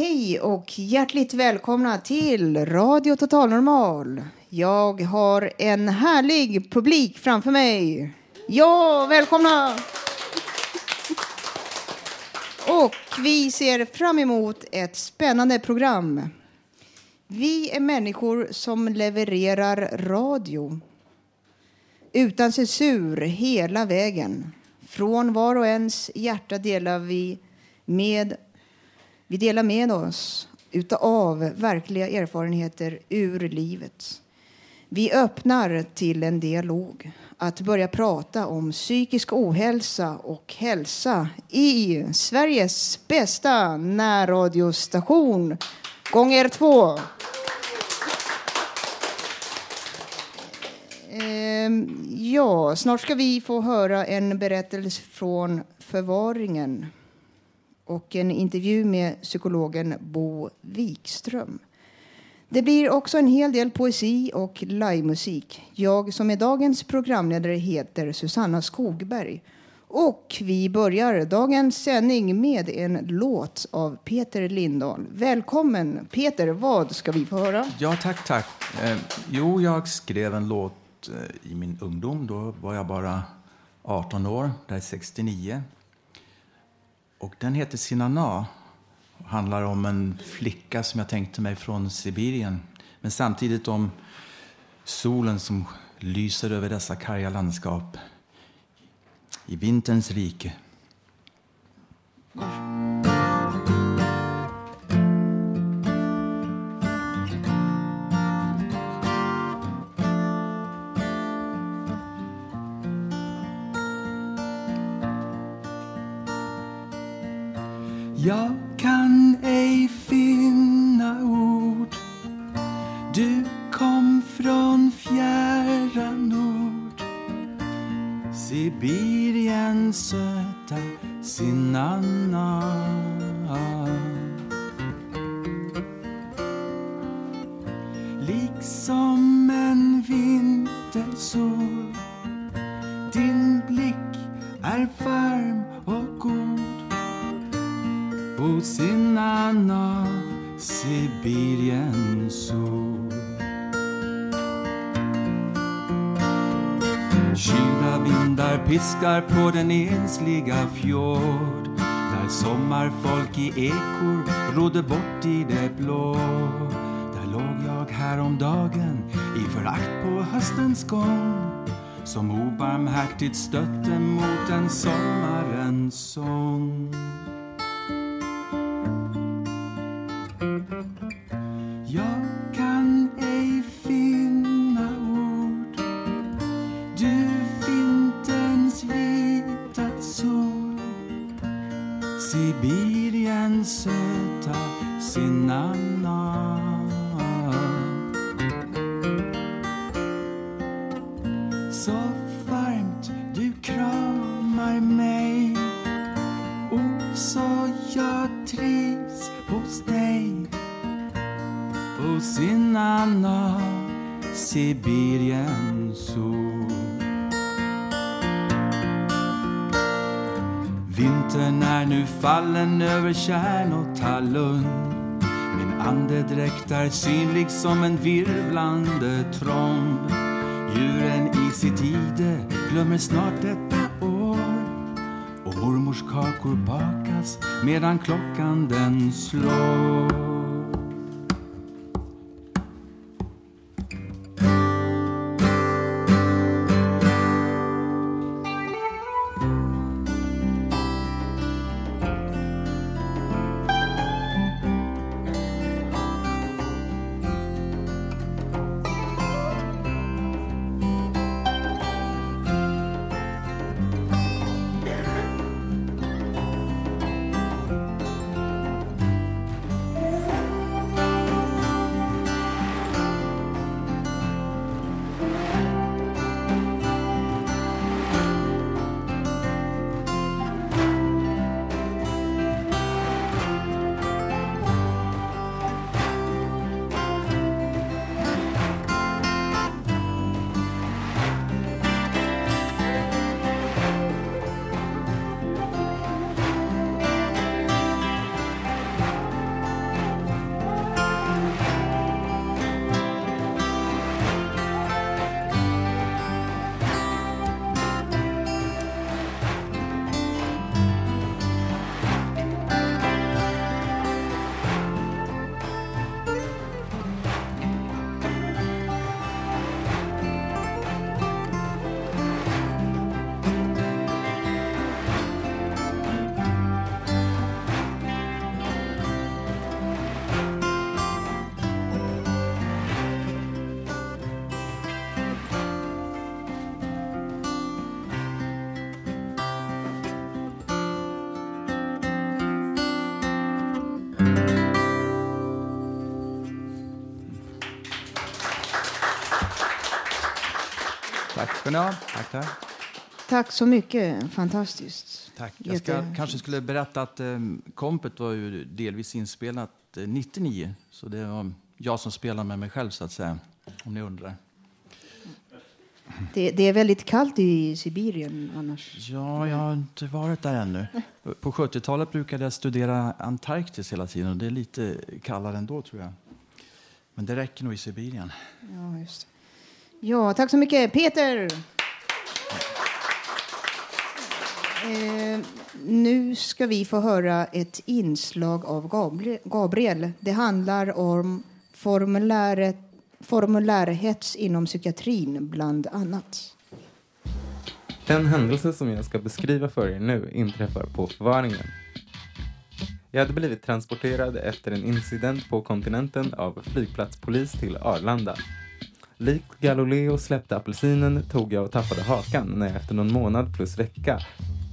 Hej och hjärtligt välkomna till Radio Total Normal. Jag har en härlig publik framför mig. Ja, välkomna! Och vi ser fram emot ett spännande program. Vi är människor som levererar radio utan censur hela vägen. Från var och ens hjärta delar vi med vi delar med oss utav verkliga erfarenheter ur livet. Vi öppnar till en dialog, att börja prata om psykisk ohälsa och hälsa i Sveriges bästa närradiostation, gånger två. Ehm, ja, snart ska vi få höra en berättelse från förvaringen och en intervju med psykologen Bo Wikström. Det blir också en hel del poesi och livemusik. Jag som är dagens programledare heter Susanna Skogberg. Och vi börjar dagens sändning med en låt av Peter Lindahl. Välkommen Peter, vad ska vi få höra? Ja, tack, tack. Eh, jo, jag skrev en låt eh, i min ungdom. Då var jag bara 18 år, det är 69. Och den heter Sinana och handlar om en flicka som jag tänkte mig från Sibirien. Men samtidigt om solen som lyser över dessa karga landskap i vinterns rike. Ekor rodde bort i det blå. Där låg jag häromdagen i förakt på höstens gång som obarmhärtigt stötte mot en sommarens sång. Sibiriens sol. Vintern är nu fallen över Tjärn och Tallund. Min andedräkt är synlig som en virvlande tromb. Djuren i sitt ide glömmer snart detta år. Och mormors kakor bakas medan klockan den slår. Ska ni ha. Tack, tack. Tack så mycket. Fantastiskt. tack. Jag ska, Jätte- kanske skulle berätta att eh, kompet var ju delvis inspelat eh, 99. Så det var jag som spelade med mig själv, så att säga. Om ni undrar. Det, det är väldigt kallt i Sibirien annars. Ja, jag har inte varit där ännu. På 70-talet brukade jag studera Antarktis hela tiden och det är lite kallare ändå tror jag. Men det räcker nog i Sibirien. Ja, just det. Ja, tack så mycket. Peter! Eh, nu ska vi få höra ett inslag av Gabriel. Det handlar om formuläret, formulärhets inom psykiatrin, bland annat. Den händelse som jag ska beskriva för er nu inträffar på förvaringen. Jag hade blivit transporterad efter en incident på kontinenten av flygplatspolis till Arlanda. Likt Galileo släppte apelsinen tog jag och tappade hakan när jag efter någon månad plus vecka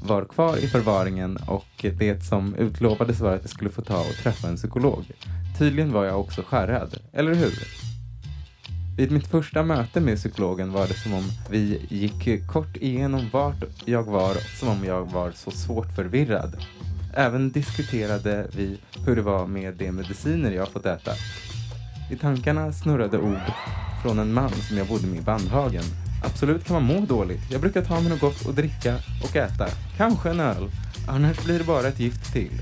var kvar i förvaringen och det som utlovades var att jag skulle få ta och träffa en psykolog. Tydligen var jag också skärrad, eller hur? Vid mitt första möte med psykologen var det som om vi gick kort igenom vart jag var, som om jag var så svårt förvirrad. Även diskuterade vi hur det var med de mediciner jag fått äta. I tankarna snurrade ord från en man som jag bodde med i Bandhagen. Absolut kan man må dåligt. Jag brukar ta mig något gott att dricka och äta. Kanske en öl. Annars blir det bara ett gift till.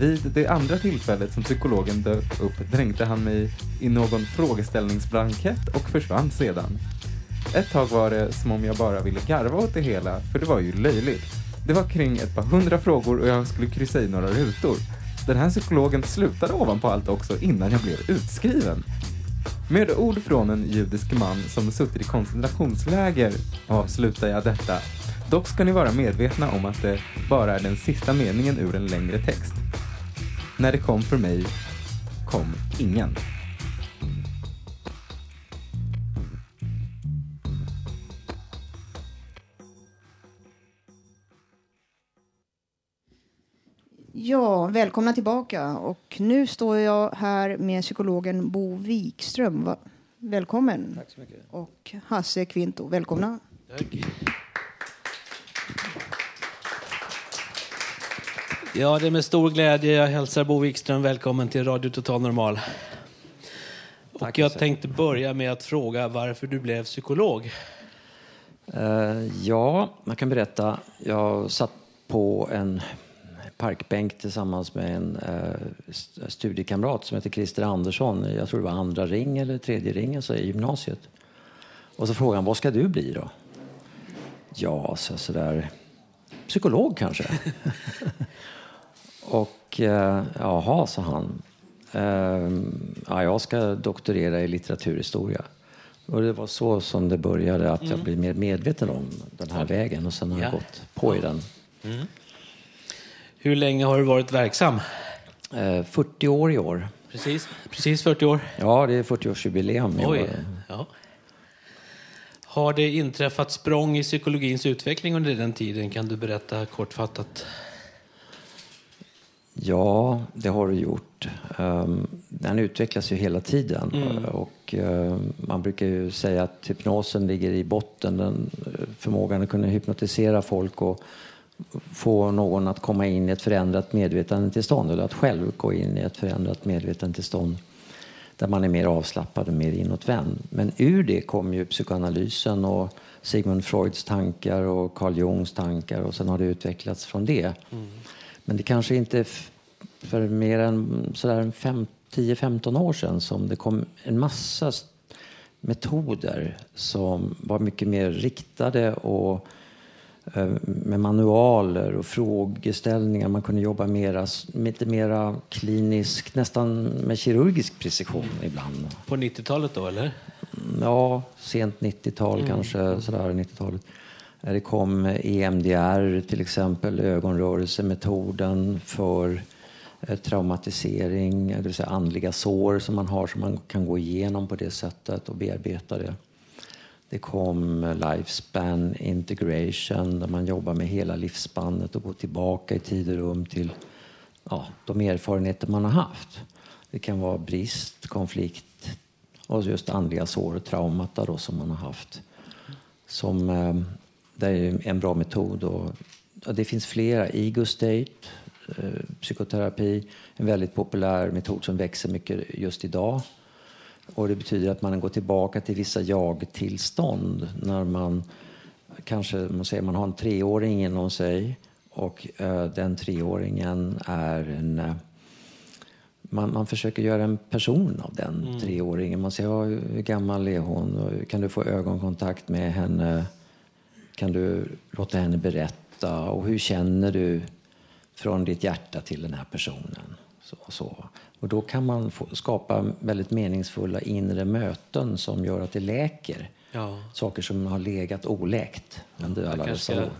Vid det andra tillfället som psykologen dök upp dränkte han mig i någon frågeställningsblankett och försvann sedan. Ett tag var det som om jag bara ville garva åt det hela, för det var ju löjligt. Det var kring ett par hundra frågor och jag skulle kryssa i några rutor. Den här psykologen slutade ovanpå allt också innan jag blev utskriven. Med ord från en judisk man som suttit i koncentrationsläger avslutar jag detta. Dock ska ni vara medvetna om att det bara är den sista meningen ur en längre text. När det kom för mig kom ingen. Ja, välkomna tillbaka. Och nu står jag här med psykologen Bo Wikström. Välkommen. Tack så mycket. Och Hasse Kvinto, välkomna. Ja, det är med stor glädje jag hälsar Bo Wikström välkommen till Radio Total Normal. Och jag tänkte börja med att fråga varför du blev psykolog. Eh, ja, man kan berätta. Jag satt på en parkbänk tillsammans med en eh, st- studiekamrat som heter Christer Andersson. Jag tror det var andra ring eller tredje ringen så i gymnasiet. Och så frågade han, vad ska du bli då? Ja, så sådär, psykolog kanske. Och eh, jaha, sa han. Eh, ja, jag ska doktorera i litteraturhistoria. Och det var så som det började, att jag blev mer medveten om den här vägen och sen har jag Ja. gått på i den. Hur länge har du varit verksam? Eh, 40 år i år. Precis, precis 40 år. Ja, det är 40-årsjubileum i år. Ja. Har det inträffat språng i psykologins utveckling under den tiden? Kan du berätta kortfattat? Ja, det har det gjort. Um, den utvecklas ju hela tiden. Och eh, Man brukar ju säga att hypnosen ligger i botten. Den, eh, förmågan att kunna hypnotisera folk och få någon att komma in i ett förändrat medvetandetillstånd eller att själv gå in i ett förändrat medvetandetillstånd där man är mer avslappad och mer inåtvänd. Men ur det kom ju psykoanalysen och Sigmund Freuds tankar och Carl Jungs tankar och sen har det utvecklats från det. Men det kanske inte för mer än sådär en fem- 10-15 år sedan som det kom en massa metoder som var mycket mer riktade och med manualer och frågeställningar. Man kunde jobba mera, lite mera kliniskt, nästan med kirurgisk precision ibland. På 90-talet då, eller? Ja, sent 90-tal kanske, sådär 90-talet. Eh, Det kom EMDR till exempel, ögonrörelsemetoden för eh, traumatisering, det vill säga andliga sår som man har som man kan gå igenom på det sättet och bearbeta det. Det kom lifespan integration där man jobbar med hela livsspannet och går tillbaka i tid och rum till ja, de erfarenheter man har haft. Det kan vara brist, konflikt och just andliga sår och traumata då som man har haft. som eh, det är en bra metod. Och, ja, det finns flera. Ego state, eh, psykoterapi, en väldigt populär metod som växer mycket just idag. Och det betyder att man går tillbaka till vissa jag-tillstånd när man kanske man säger, man har en treåring inom sig och eh, den treåringen är en eh, man, man försöker göra en person av den mm. treåringen. Man säger, ja, hur gammal är hon? Kan du få ögonkontakt med henne? Kan du låta henne berätta? Och hur känner du från ditt hjärta till den här personen? Så, så. Och då kan man få, skapa väldigt meningsfulla inre möten som gör att det läker. Ja. Saker som har legat oläkt under alla dessa år.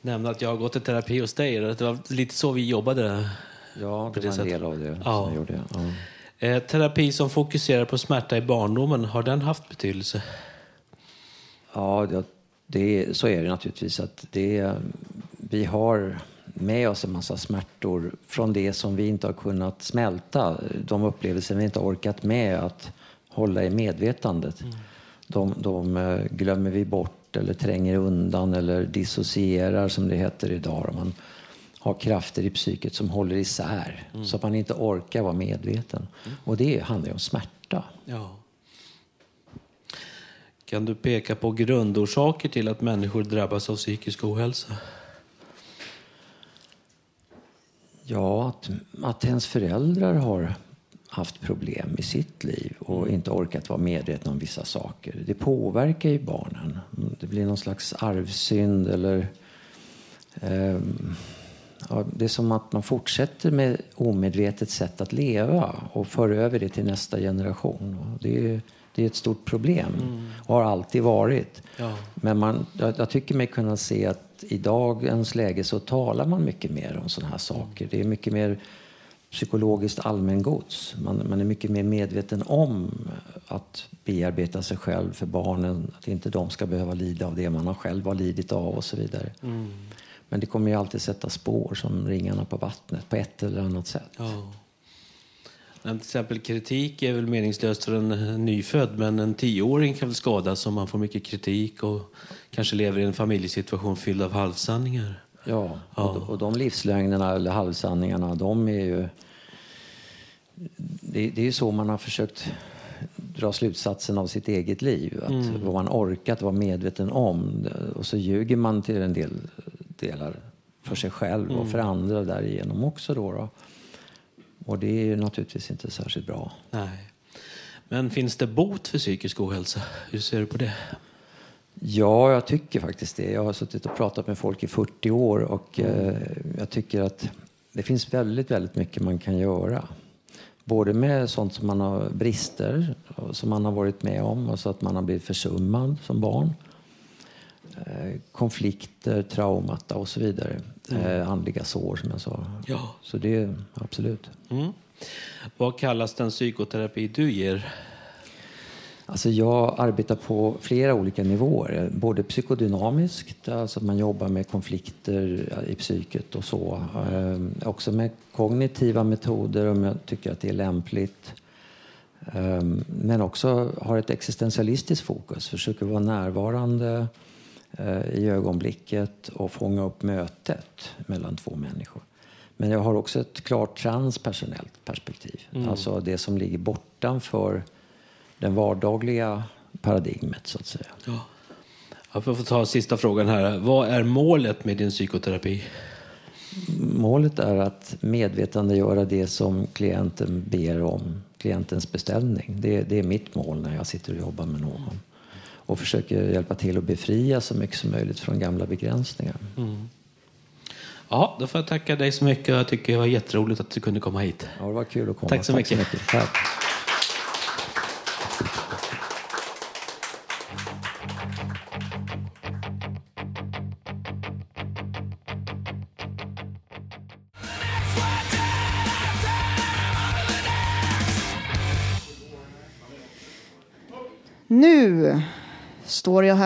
nämna att jag har gått i terapi hos dig. Det var lite så vi jobbade. Ja, det var en del av det ja. som gjorde. Ja. Eh, terapi som fokuserar på smärta i barndomen, har den haft betydelse? Ja, det, det, så är det naturligtvis. att det, Vi har med oss en massa smärtor från det som vi inte har kunnat smälta. De upplevelser vi inte har orkat med att hålla i medvetandet. Mm. De, de eh, glömmer vi bort eller tränger undan eller dissocierar som det heter idag. Man har krafter i psyket som håller isär mm. så att man inte orkar vara medveten. Mm. Och det handlar ju om smärta. Ja. Kan du peka på grundorsaker till att människor drabbas av psykisk ohälsa? Ja, att, att ens föräldrar har haft problem i sitt liv och inte orkat vara medvetna om vissa saker. Det påverkar ju barnen. Det blir någon slags arvsynd eller eh, ja, det är som att man fortsätter med omedvetet sätt att leva och för över det till nästa generation. Det är, det är ett stort problem mm. och har alltid varit. Ja. Men man, jag, jag, tycker mig kunna se att i dagens läge så talar man mycket mer om sådana här saker. Det är mycket mer psykologiskt allmängods. Man, man är mycket mer medveten om att bearbeta sig själv för barnen. Att inte de ska behöva lida av det man har själv har lidit av och så vidare. Mm. Men det kommer ju alltid sätta spår som ringarna på vattnet på ett eller annat sätt. Ja. Till exempel kritik är väl meningslöst för en nyfödd men en tioåring kan väl skadas om man får mycket kritik och kanske lever i en familjesituation fylld av halvsanningar. Ja, ja. Och, och de livslögnerna eller halvsanningarna de är ju... Det, det är ju så man har försökt dra slutsatsen av sitt eget liv. Att mm. Vad man orkat vara medveten om. Och så ljuger man till en del delar för sig själv mm. och för andra därigenom också. Då, då. Och det är ju naturligtvis inte särskilt bra. Nej. Men finns det bot för psykisk ohälsa? Hur ser du på det? Ja, jag tycker faktiskt det. Jag har suttit och pratat med folk i 40 år och mm. eh, jag tycker att det finns väldigt, väldigt mycket man kan göra. Både med sånt som man har brister, som man har varit med om och så att man har blivit försummad som barn. Eh, konflikter, traumata och så vidare. Mm. Eh, andliga sår som jag sa. Ja. Så det, absolut. Mm. Vad kallas den psykoterapi du ger? Alltså jag arbetar på flera olika nivåer. Både psykodynamiskt, alltså att man jobbar med konflikter i psyket och så. Eh, också med kognitiva metoder om jag tycker att det är lämpligt. Eh, men också har ett existentialistiskt fokus, försöker vara närvarande i ögonblicket och fånga upp mötet mellan två människor. Men jag har också ett klart transpersonellt perspektiv. Mm. Alltså det som ligger bortanför den vardagliga paradigmet så att säga. Ja. Jag får ta sista frågan här. Vad är målet med din psykoterapi? Målet är att medvetandegöra det som klienten ber om, klientens beställning. Det, det är mitt mål när jag sitter och jobbar med någon. Och försöker hjälpa till att befria så mycket som möjligt från gamla begränsningar. Mm. Ja, då får jag tacka dig så mycket. Jag tycker det var jätteroligt att du kunde komma hit. Ja, det var kul att komma. Tack så Tack mycket. Så mycket. Tack.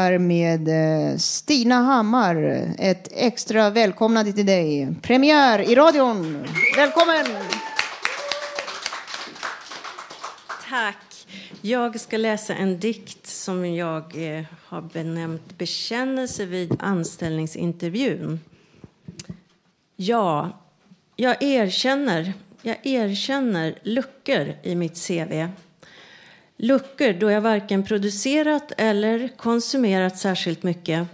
Här med eh, Stina Hammar. Ett extra välkomnande till dig. Premiär i radion. Välkommen! Tack. Jag ska läsa en dikt som jag eh, har benämnt Bekännelse vid anställningsintervjun. Ja, jag erkänner, jag erkänner luckor i mitt CV. Luckor då jag varken producerat eller konsumerat särskilt mycket.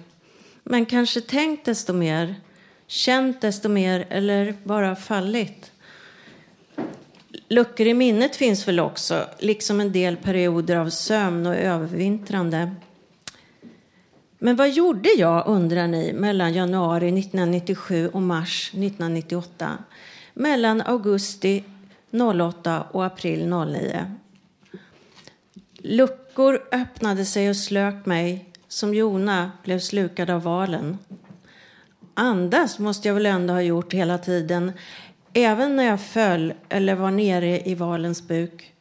Men kanske tänkt desto mer, känt desto mer eller bara fallit. Luckor i minnet finns väl också, liksom en del perioder av sömn och övervintrande. Men vad gjorde jag, undrar ni, mellan januari 1997 och mars 1998? Mellan augusti 08 och april 09. Luckor öppnade sig och slök mig som Jona blev slukad av valen. Andas måste jag väl ändå ha gjort hela tiden, även när jag föll eller var nere i valens buk.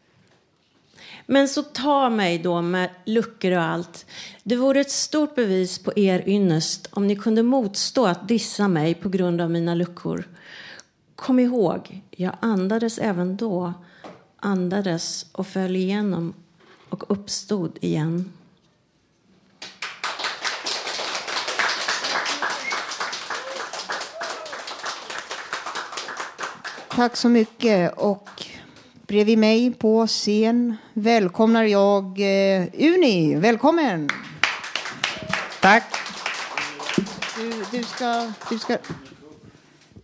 Men så ta mig då med luckor och allt. Det vore ett stort bevis på er ynnest om ni kunde motstå att dissa mig på grund av mina luckor. Kom ihåg, jag andades även då, andades och föll igenom och uppstod igen. Tack så mycket. Och bredvid mig på scen välkomnar jag eh, Uni. Välkommen! Tack. Du, du, ska, du, ska,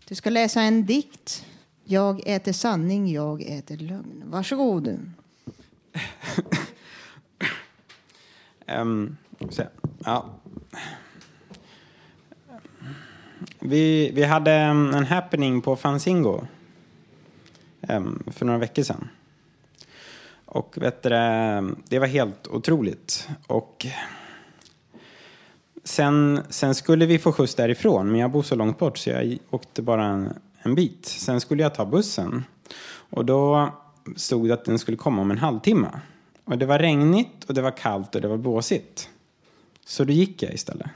du ska läsa en dikt. Jag äter sanning, jag äter lögn. Varsågod. Ehm, um, så, ja. vi, vi hade ehm, en happening på Fanzingo um, för några veckor sedan. Och vet du, det var helt otroligt. Och sen, sen skulle vi få skjuts därifrån, men jag bor så långt bort så jag åkte bara en, en bit. Sen skulle jag ta bussen. Och då stod det att den skulle komma om en halvtimme. Och det var regnigt och det var kallt och det var blåsigt. Så då gick jag istället.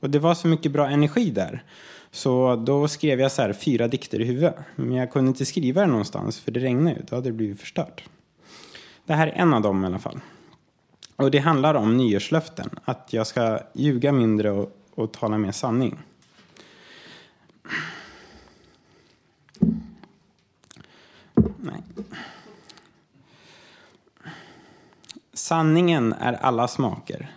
Och det var så mycket bra energi där. Så då skrev jag så här fyra dikter i huvudet. Men jag kunde inte skriva det någonstans för det regnade ju. Då hade det blivit förstört. Det här är en av dem i alla fall. Och det handlar om nyårslöften. Att jag ska ljuga mindre och, och tala mer sanning. Nej. Sanningen är alla smaker.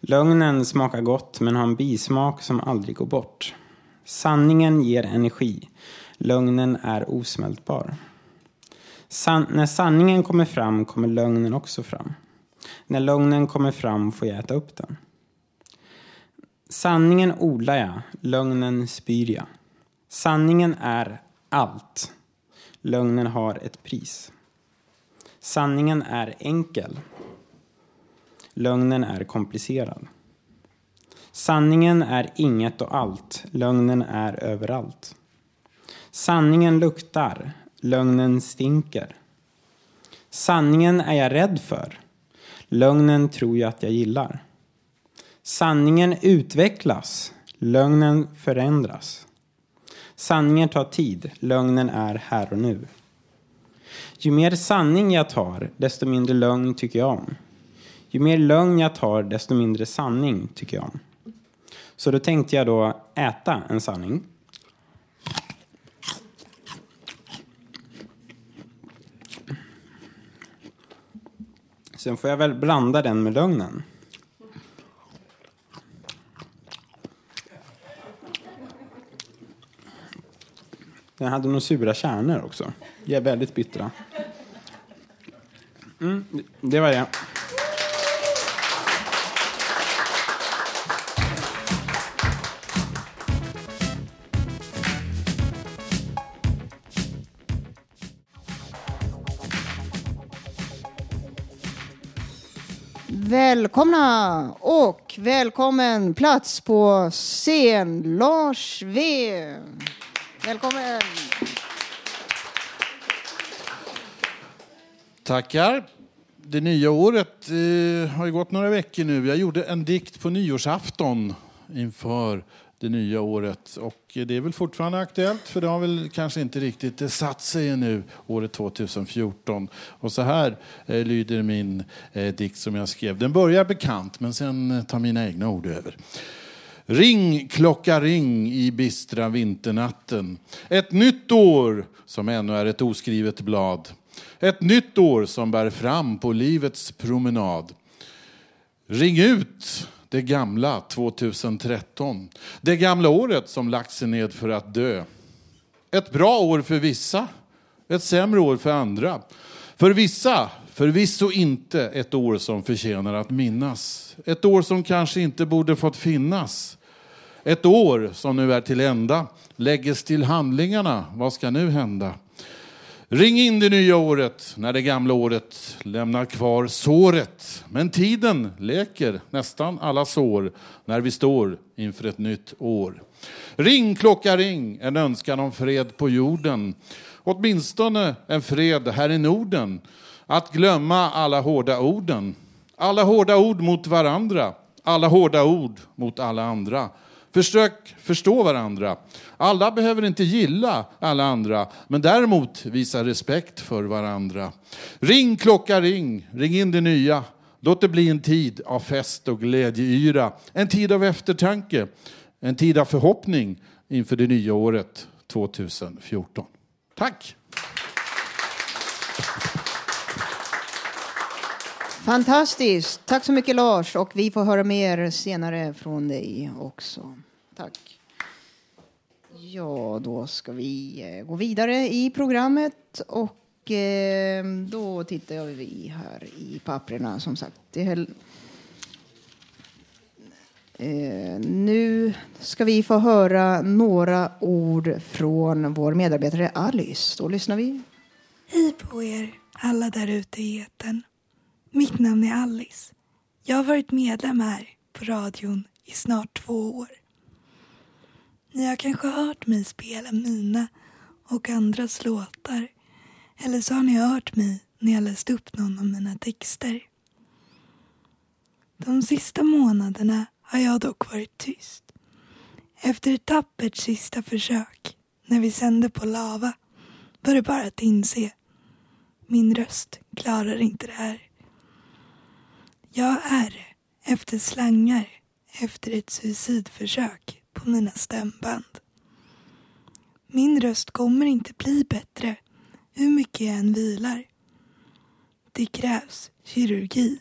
Lögnen smakar gott men har en bismak som aldrig går bort. Sanningen ger energi. Lögnen är osmältbar. San när sanningen kommer fram kommer lögnen också fram. När lögnen kommer fram får jag äta upp den. Sanningen odlar jag, lögnen spyr jag. Sanningen är allt. Lögnen har ett pris. Sanningen är enkel. Lögnen är komplicerad. Sanningen är inget och allt. Lögnen är överallt. Sanningen luktar. Lögnen stinker. Sanningen är jag rädd för. Lögnen tror jag att jag gillar. Sanningen utvecklas. Lögnen förändras. Sanningen tar tid. Lögnen är här och nu. Ju mer sanning jag tar, desto mindre lögn tycker jag om. Ju mer lögn jag tar, desto mindre sanning tycker jag om. Så då tänkte jag då äta en sanning. Sen får jag väl blanda den med lögnen. Den hade nog sura kärnor också. De är väldigt bittra. Mm, det var det. Välkomna och välkommen plats på scen Lars V. Välkommen. Tackar. Det nya året eh, har ju gått några veckor nu. Jag gjorde en dikt på nyårsafton inför det nya året. Och det är väl fortfarande aktuellt för det har väl kanske inte riktigt satt sig ännu, året 2014. Och så här eh, lyder min eh, dikt som jag skrev. Den börjar bekant men sen tar mina egna ord över. Ring, klocka ring i bistra vinternatten. Ett nytt år som ännu är ett oskrivet blad. Ett nytt år som bär fram på livets promenad. Ring ut det gamla 2013. Det gamla året som lagt sig ned för att dö. Ett bra år för vissa, ett sämre år för andra. För vissa förvisso inte ett år som förtjänar att minnas. Ett år som kanske inte borde fått finnas. Ett år som nu är till ända lägges till handlingarna. Vad ska nu hända? Ring in det nya året när det gamla året lämnar kvar såret. Men tiden läker nästan alla sår när vi står inför ett nytt år. Ring klocka ring, en önskan om fred på jorden. Åtminstone en fred här i Norden. Att glömma alla hårda orden. Alla hårda ord mot varandra. Alla hårda ord mot alla andra. Försök förstå varandra. Alla behöver inte gilla alla andra, men däremot visa respekt för varandra. Ring klocka ring, ring in det nya. Låt det bli en tid av fest och glädjeyra. En tid av eftertanke, en tid av förhoppning inför det nya året 2014. Tack! Fantastiskt. Tack så mycket Lars. Och vi får höra mer senare från dig också. Tack. Ja, då ska vi eh, gå vidare i programmet. Och eh, då tittar vi här i papperna som sagt. Eh, nu ska vi få höra några ord från vår medarbetare Alice. Då lyssnar vi. Hej på er alla där ute i etern. Mitt namn är Alice. Jag har varit medlem här på radion i snart två år. Ni har kanske hört mig spela mina och andras låtar. Eller så har ni hört mig när jag läst upp någon av mina texter. De sista månaderna har jag dock varit tyst. Efter ett tappert sista försök, när vi sände på Lava, var det bara att inse. Min röst klarar inte det här. Jag är efter slangar efter ett suicidförsök på mina stämband. Min röst kommer inte bli bättre hur mycket jag än vilar. Det krävs kirurgi.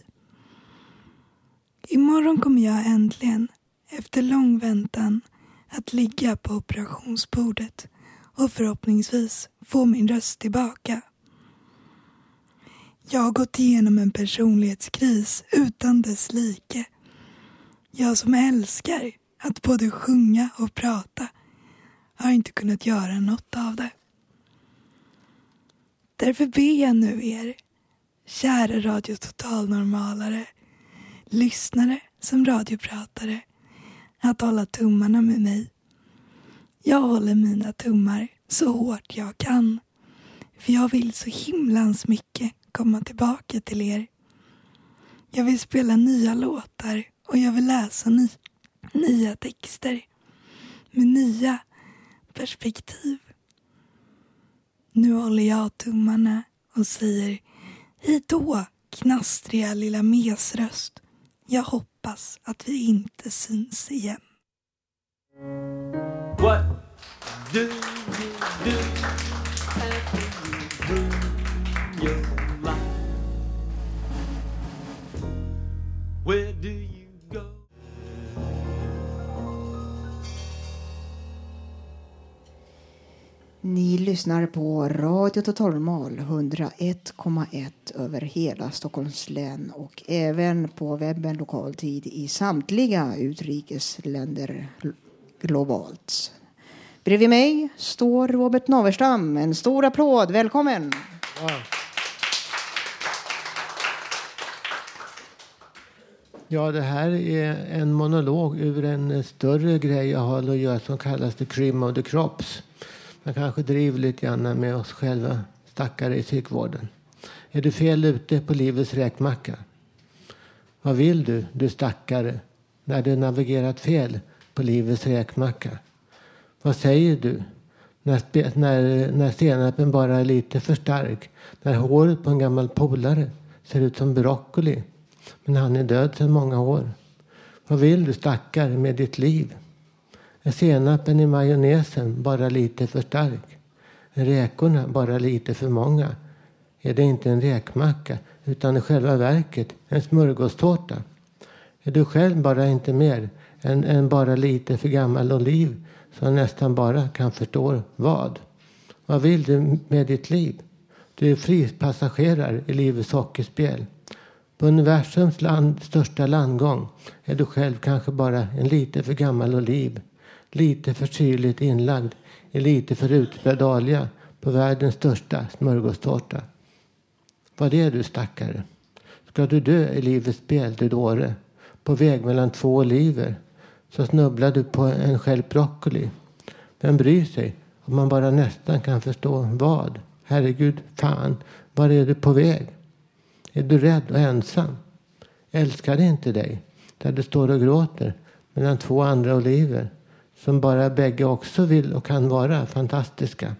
Imorgon kommer jag äntligen, efter lång väntan, att ligga på operationsbordet och förhoppningsvis få min röst tillbaka. Jag har gått igenom en personlighetskris utan dess like. Jag som älskar att både sjunga och prata har inte kunnat göra något av det. Därför ber jag nu er, kära Radio Totalnormalare, lyssnare som radiopratare, att hålla tummarna med mig. Jag håller mina tummar så hårt jag kan, för jag vill så himlans mycket komma tillbaka till er. Jag vill spela nya låtar och jag vill läsa nya nya texter med nya perspektiv. Nu håller jag tummarna och säger hej då, knastriga lilla mesröst. Jag hoppas att vi inte syns igen. What do you do? Where do you Ni lyssnar på Radio Totalnormal 101,1 över hela Stockholms län och även på webben lokaltid i samtliga utrikesländer globalt. Bredvid mig står Robert Naverstam. En stor applåd. Välkommen! Ja, det här är en monolog ur en större grej jag har att göra som kallas The Cream of the Crops. Man kanske driver lite grann med oss själva stackare i psykvården. Är du fel ute på livets räkmacka? Vad vill du, du stackare, när du navigerat fel på livets räkmacka. Vad säger du när, när, när senapen bara är lite för stark? När håret på en gammal polare ser ut som broccoli men han är död sedan många år. Vad vill du stackare med ditt liv? Är senapen i majonnäsen bara lite för stark? Är räkorna bara lite för många? Är det inte en räkmacka utan i själva verket en smörgåstårta? Är du själv bara inte mer än, än bara lite för gammal oliv som nästan bara kan förstå vad? Vad vill du med ditt liv? Du är fripassagerare i livets hockeyspel. På universums land, största landgång är du själv kanske bara en lite för gammal oliv. Lite för syrligt inlagd i lite för utbredd olja på världens största smörgåstårta. Vad är du stackare? Ska du dö i livets spel, du dåre? På väg mellan två oliver så snubblar du på en stjälp broccoli. Vem bryr sig om man bara nästan kan förstå vad? Herregud, fan, var är du på väg? Är du rädd och ensam? Älskar inte dig där du står och gråter mellan två andra oliver som bara bägge också vill och kan vara fantastiska?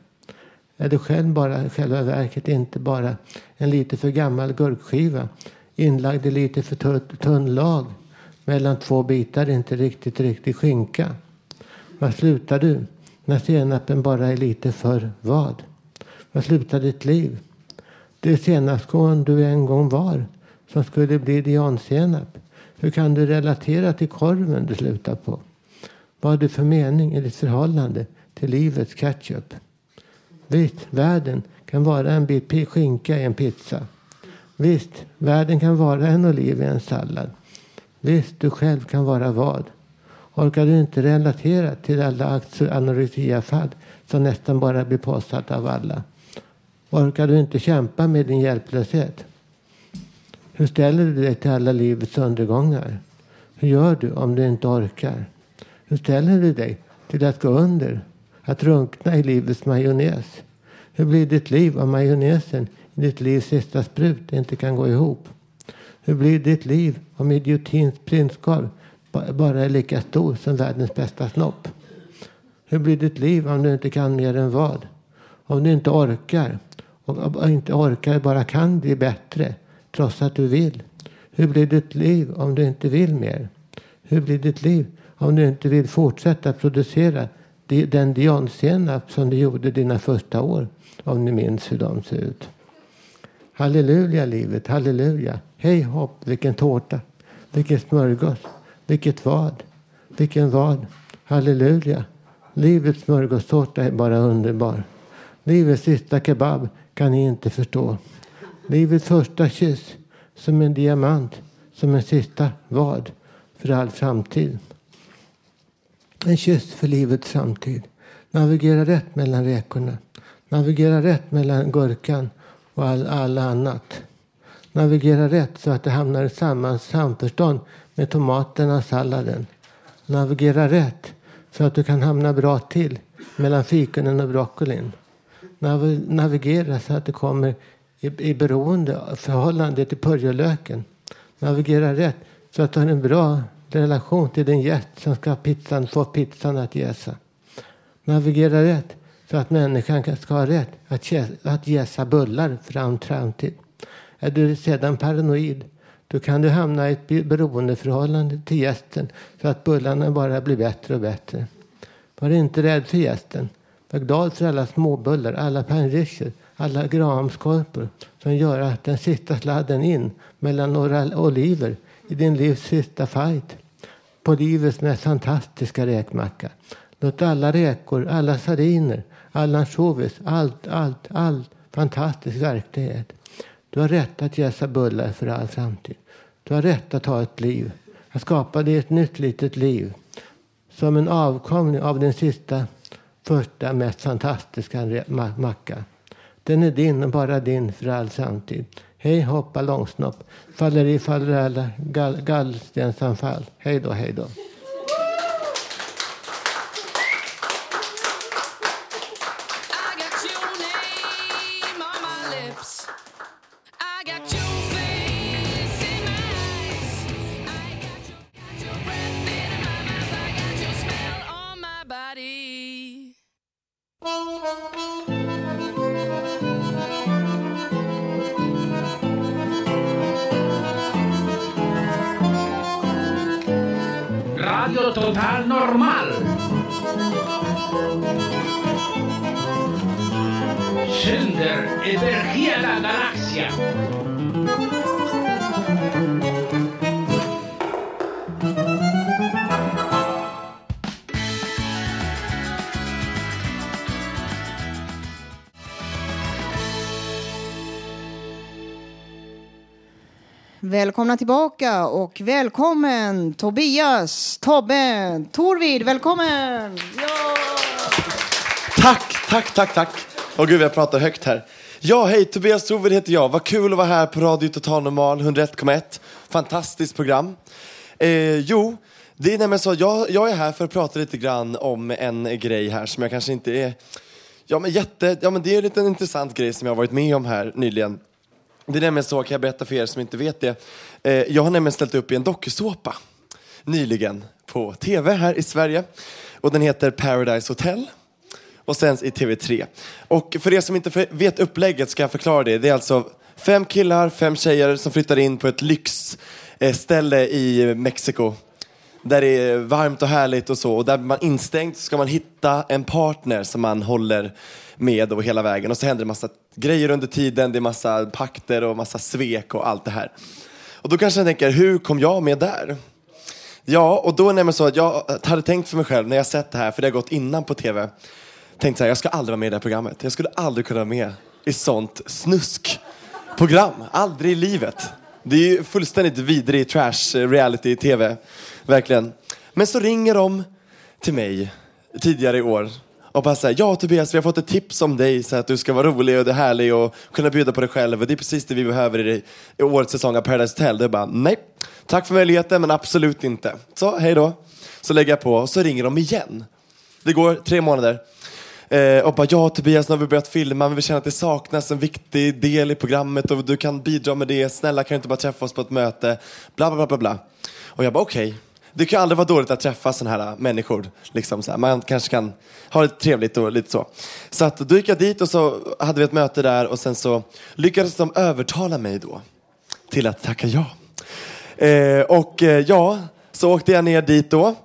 Är du själv bara i själva verket inte bara en lite för gammal gurkskiva inlagd i lite för tunn- tunn lag mellan två bitar inte riktigt riktig skinka? Var slutar du när senapen bara är lite för vad? Var slutar ditt liv? Det senapskorn du en gång var som skulle bli diansenap. Hur kan du relatera till korven du slutar på? Vad har du för mening i ditt förhållande till livets ketchup? Visst, världen kan vara en bit skinka i en pizza. Visst, världen kan vara en oliv i en sallad. Visst, du själv kan vara vad? Orkar du inte relatera till alla anorexiafall som nästan bara blir påsatta av alla? Orkar du inte kämpa med din hjälplöshet? Hur ställer du dig till alla livets undergångar? Hur gör du om du inte orkar? Hur ställer du dig till att gå under? Att runkna i livets majonnäs? Hur blir ditt liv om majonnäsen i ditt livs sista sprut inte kan gå ihop? Hur blir ditt liv om idiotins prinskorv bara är lika stor som världens bästa snopp? Hur blir ditt liv om du inte kan mer än vad? Om du inte orkar och inte orkar bara kan bli bättre trots att du vill. Hur blir ditt liv om du inte vill mer? Hur blir ditt liv om du inte vill fortsätta producera den diansenap som du gjorde dina första år? Om ni minns hur de ser ut. Halleluja livet, halleluja. Hej hopp, vilken tårta. Vilken smörgås. Vilket vad. Vilken vad. Halleluja. Livets smörgåstårta är bara underbar. Livets sista kebab kan ni inte förstå. Livets första kyss som en diamant, som en sista vad för all framtid. En kyss för livets framtid. Navigera rätt mellan räkorna. Navigera rätt mellan gurkan och all, all annat. Navigera rätt så att det hamnar i samma samförstånd med tomaterna och salladen. Navigera rätt så att du kan hamna bra till mellan fikonen och broccolin. Nav- navigera så att du kommer i, i beroende förhållande till purjolöken. Navigera rätt så att du har en bra relation till din gäst som ska pizzan, få pizzan att jäsa. Navigera rätt så att människan ska ha rätt att, att jäsa bullar fram framtid. Är du sedan paranoid då kan du hamna i ett beroendeförhållande till gästen så att bullarna bara blir bättre och bättre. Var inte rädd för gästen. Var glad för alla småbullar, alla panricher, alla grahamskorpor som gör att den sista sladden in mellan några oliver i din livs sista fight på livets mest fantastiska räkmacka. Låt alla räkor, alla sardiner, alla ansjovis, allt, allt, allt fantastisk verklighet. Du har rätt att jäsa bullar för all framtid. Du har rätt att ha ett liv. Att skapa dig ett nytt litet liv. Som en avkomling av den sista, första, mest fantastiska macka. Den är din och bara din för all framtid. Hej hopp ballongsnopp. Faller i faller alla gall, gallstensanfall. Hej då, hej då. Galaxen. Välkomna tillbaka och välkommen Tobias, Tobbe, Torvid, välkommen! Tack, tack, tack, tack. Åh gud, jag pratar högt här. Ja, hej, Tobias Trovid heter jag. Vad kul att vara här på Radio Total Normal 101,1. Fantastiskt program. Eh, jo, det är nämligen så, jag, jag är här för att prata lite grann om en grej här som jag kanske inte är... Ja, men jätte... Ja, men det är en liten intressant grej som jag har varit med om här nyligen. Det är nämligen så, kan jag berätta för er som inte vet det. Eh, jag har nämligen ställt upp i en dokusåpa nyligen på tv här i Sverige. Och den heter Paradise Hotel och sänds i TV3. Och för er som inte vet upplägget ska jag förklara det. Det är alltså fem killar, fem tjejer som flyttar in på ett lyxställe i Mexiko. Där det är varmt och härligt och så. Och där man instängt ska man hitta en partner som man håller med och hela vägen. Och så händer det massa grejer under tiden. Det är massa pakter och massa svek och allt det här. Och då kanske jag tänker, hur kom jag med där? Ja, och då är det nämligen så att jag hade tänkt för mig själv när jag sett det här, för det har gått innan på tv, tänkte så här, jag ska aldrig vara med i det här programmet. Jag skulle aldrig kunna vara med i sånt snuskprogram. Aldrig i livet. Det är ju fullständigt vidrig trash eh, reality tv. Verkligen. Men så ringer de till mig tidigare i år och bara säger ja Tobias, vi har fått ett tips om dig så att du ska vara rolig och det är härlig och kunna bjuda på dig själv och det är precis det vi behöver i, i årets säsong av Paradise Hotel. Det är bara nej, tack för möjligheten men absolut inte. Så hej då. Så lägger jag på och så ringer de igen. Det går tre månader. Eh, och bara, ja Tobias, nu har vi börjat filma, men vi känner att det saknas en viktig del i programmet och du kan bidra med det. Snälla kan du inte bara träffa oss på ett möte? Bla, bla, bla, bla. Och jag bara, okej. Okay. Det kan aldrig vara dåligt att träffa sådana här människor. Liksom så här. Man kanske kan ha det trevligt och lite så. Så att, då gick jag dit och så hade vi ett möte där och sen så lyckades de övertala mig då till att tacka ja. Eh, och eh, ja, så åkte jag ner dit då.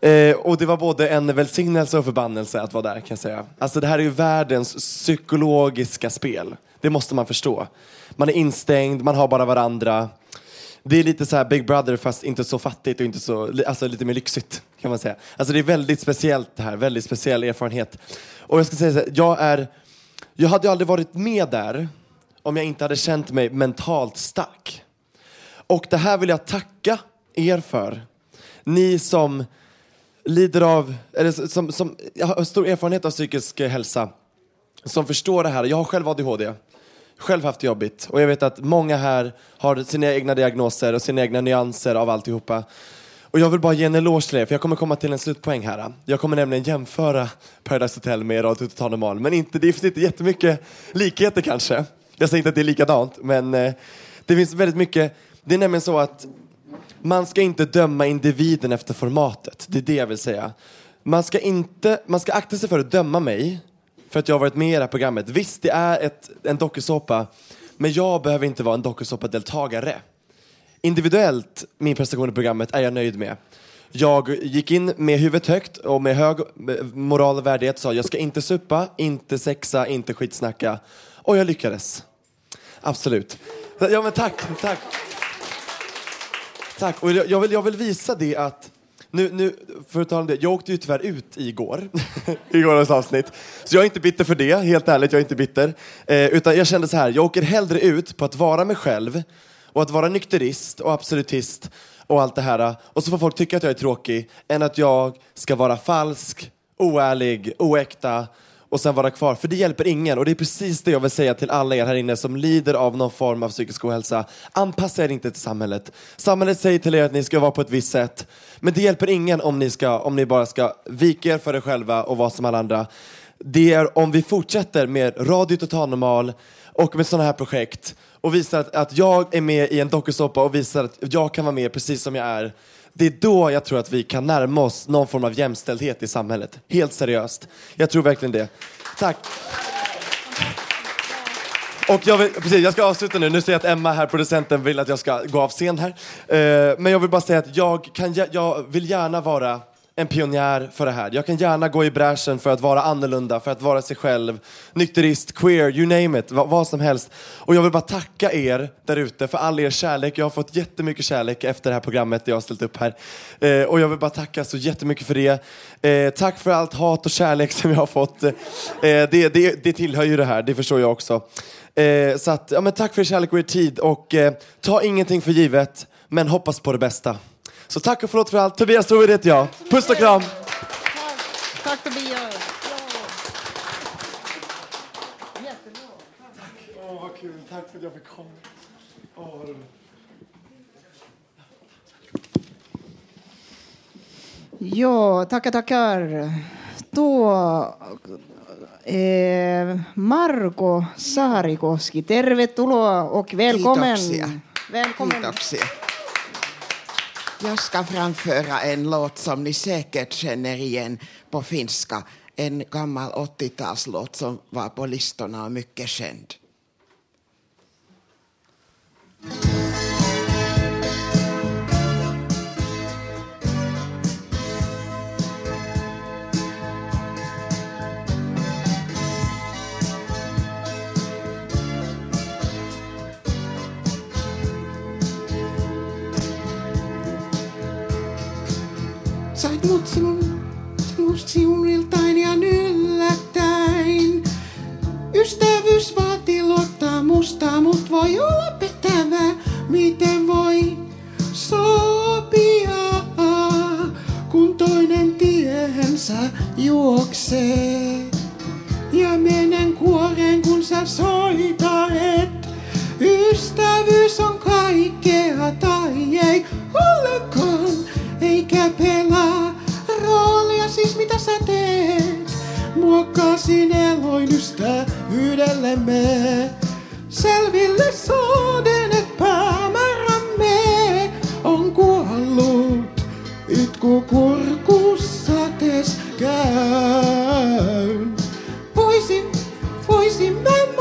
Eh, och det var både en välsignelse och förbannelse att vara där kan jag säga. Alltså det här är ju världens psykologiska spel. Det måste man förstå. Man är instängd, man har bara varandra. Det är lite så här Big Brother fast inte så fattigt och inte så, alltså lite mer lyxigt kan man säga. Alltså det är väldigt speciellt det här, väldigt speciell erfarenhet. Och jag ska säga så här, jag är, jag hade ju aldrig varit med där om jag inte hade känt mig mentalt stark. Och det här vill jag tacka er för. Ni som lider av, eller som, som har stor erfarenhet av psykisk hälsa, som förstår det här. Jag har själv ADHD, själv haft det jobbigt och jag vet att många här har sina egna diagnoser och sina egna nyanser av alltihopa. Och jag vill bara ge en eloge till er, för jag kommer komma till en slutpoäng här. Jag kommer nämligen jämföra Paradise Hotel med Radio Total Normal, men inte, det finns inte jättemycket likheter kanske. Jag säger inte att det är likadant, men eh, det finns väldigt mycket. Det är nämligen så att man ska inte döma individen efter formatet. Det är det jag vill säga. Man ska, inte, man ska akta sig för att döma mig för att jag har varit med i det här programmet. Visst, det är ett, en dokusåpa, men jag behöver inte vara en dokusåpa-deltagare. Individuellt, min prestation i programmet, är jag nöjd med. Jag gick in med huvudet högt och med hög eh, moral och värdighet sa jag ska inte supa, inte sexa, inte skitsnacka. Och jag lyckades. Absolut. Ja men tack, tack. Tack. Och jag vill, jag vill visa det att nu, nu, för att tala om det, jag åkte ju tyvärr ut igår, igårens avsnitt. Så jag är inte bitter för det, helt ärligt, jag är inte bitter. Eh, utan jag kände så här, jag åker hellre ut på att vara mig själv och att vara nykterist och absolutist och allt det här. Och så får folk tycka att jag är tråkig, än att jag ska vara falsk, oärlig, oäkta och sen vara kvar. För det hjälper ingen. Och det är precis det jag vill säga till alla er här inne som lider av någon form av psykisk ohälsa. Anpassa er inte till samhället. Samhället säger till er att ni ska vara på ett visst sätt. Men det hjälper ingen om ni, ska, om ni bara ska vika er för er själva och vara som alla andra. Det är om vi fortsätter med Radio Total Normal och med sådana här projekt och visar att, att jag är med i en dokusåpa och visar att jag kan vara med precis som jag är det är då jag tror att vi kan närma oss någon form av jämställdhet i samhället. Helt seriöst. Jag tror verkligen det. Tack. Och jag, vill, precis, jag ska avsluta nu. Nu ser jag att Emma, här, producenten, vill att jag ska gå av scen här. Eh, men jag vill bara säga att jag, kan, jag vill gärna vara en pionjär för det här. Jag kan gärna gå i bräschen för att vara annorlunda, för att vara sig själv. Nykterist, queer, you name it, vad, vad som helst. Och jag vill bara tacka er där ute för all er kärlek. Jag har fått jättemycket kärlek efter det här programmet jag har ställt upp här. Eh, och jag vill bara tacka så jättemycket för det. Eh, tack för allt hat och kärlek som jag har fått. Eh, det, det, det tillhör ju det här, det förstår jag också. Eh, så att, ja, men tack för er kärlek och er tid och eh, ta ingenting för givet, men hoppas på det bästa. Så tack och förlåt för allt. Tobias Trovid heter jag. Puss och kram! Tack Tobias. Åh, vad kul. Tack för att jag fick komma. Åh, vad roligt. Ja, tackar, tackar. Då... Eh, Marko Saarikoski, tervetuloa och välkommen. Kiitoksia. Välkommen. Kiitoksia. Jag ska framföra en låt som ni säkert känner igen på finska. En gammal 80-talslåt som var på listorna och mycket känd. Mut sinun, sinust siuniltain ja yllättäin. Ystävyys vaatii luottamusta, mut voi olla pettävä, miten voi sopia, kun toinen tiehensä juoksee. Ja menen kuoreen, kun sä soitaet. Ystävyys on kaikkea tai ei ollenkaan, eikä pelaa roolia siis mitä sä teet. Muokkasin eloin ystävyydellemme, selville sooden, et päämäärämme on kuollut. Itku kurkussa tes käyn. Voisin, voisimme maailman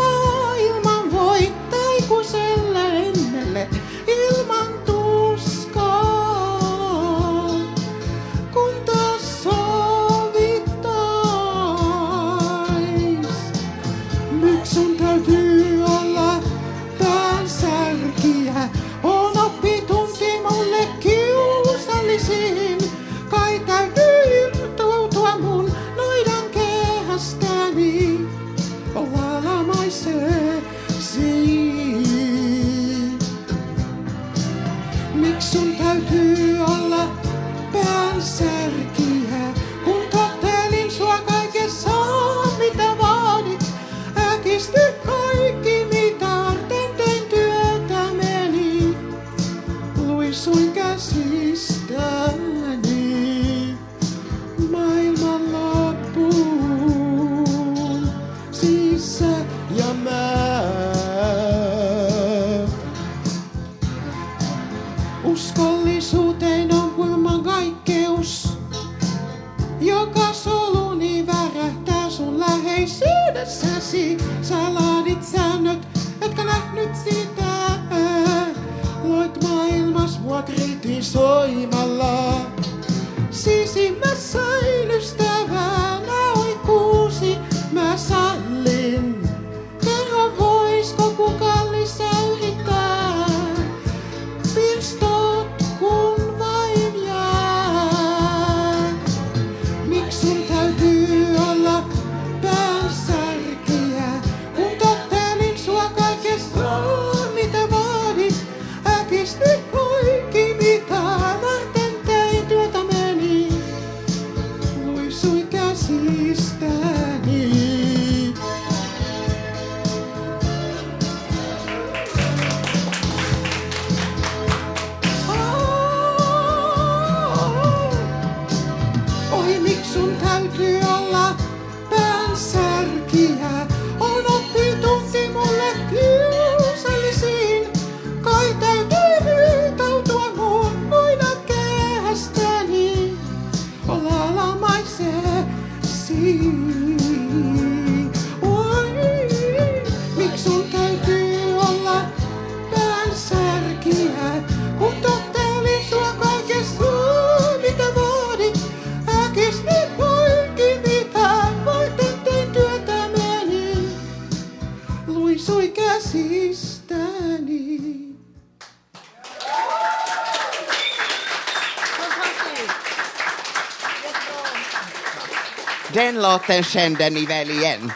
Den låten kände ni väl igen?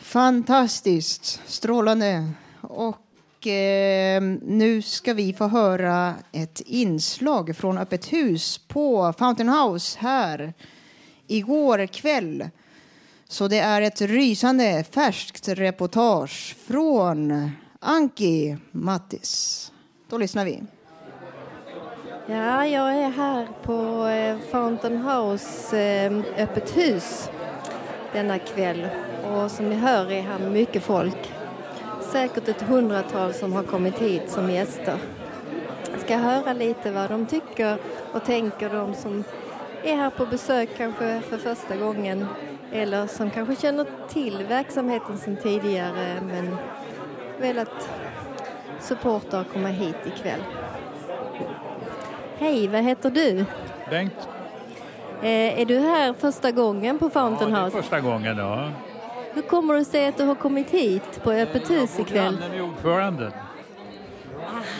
Fantastiskt, strålande. Och eh, nu ska vi få höra ett inslag från Öppet hus på Fountain House här igår kväll. Så det är ett rysande färskt reportage från Anki Mattis. Då lyssnar vi. Ja, jag är här på eh, Fountain House eh, öppet hus denna kväll. Och som ni hör är här mycket folk. Säkert ett hundratal som har kommit hit som gäster. Jag ska höra lite vad de tycker och tänker, de som är här på besök kanske för första gången eller som kanske känner till verksamheten sedan tidigare men velat supporta och komma hit ikväll. Hej, vad heter du? Bengt. Eh, är du här första gången på Fountain Ja, det är House? första gången, ja. Hur kommer det sig att du har kommit hit på öppet hus ikväll? Grannen är ordförande.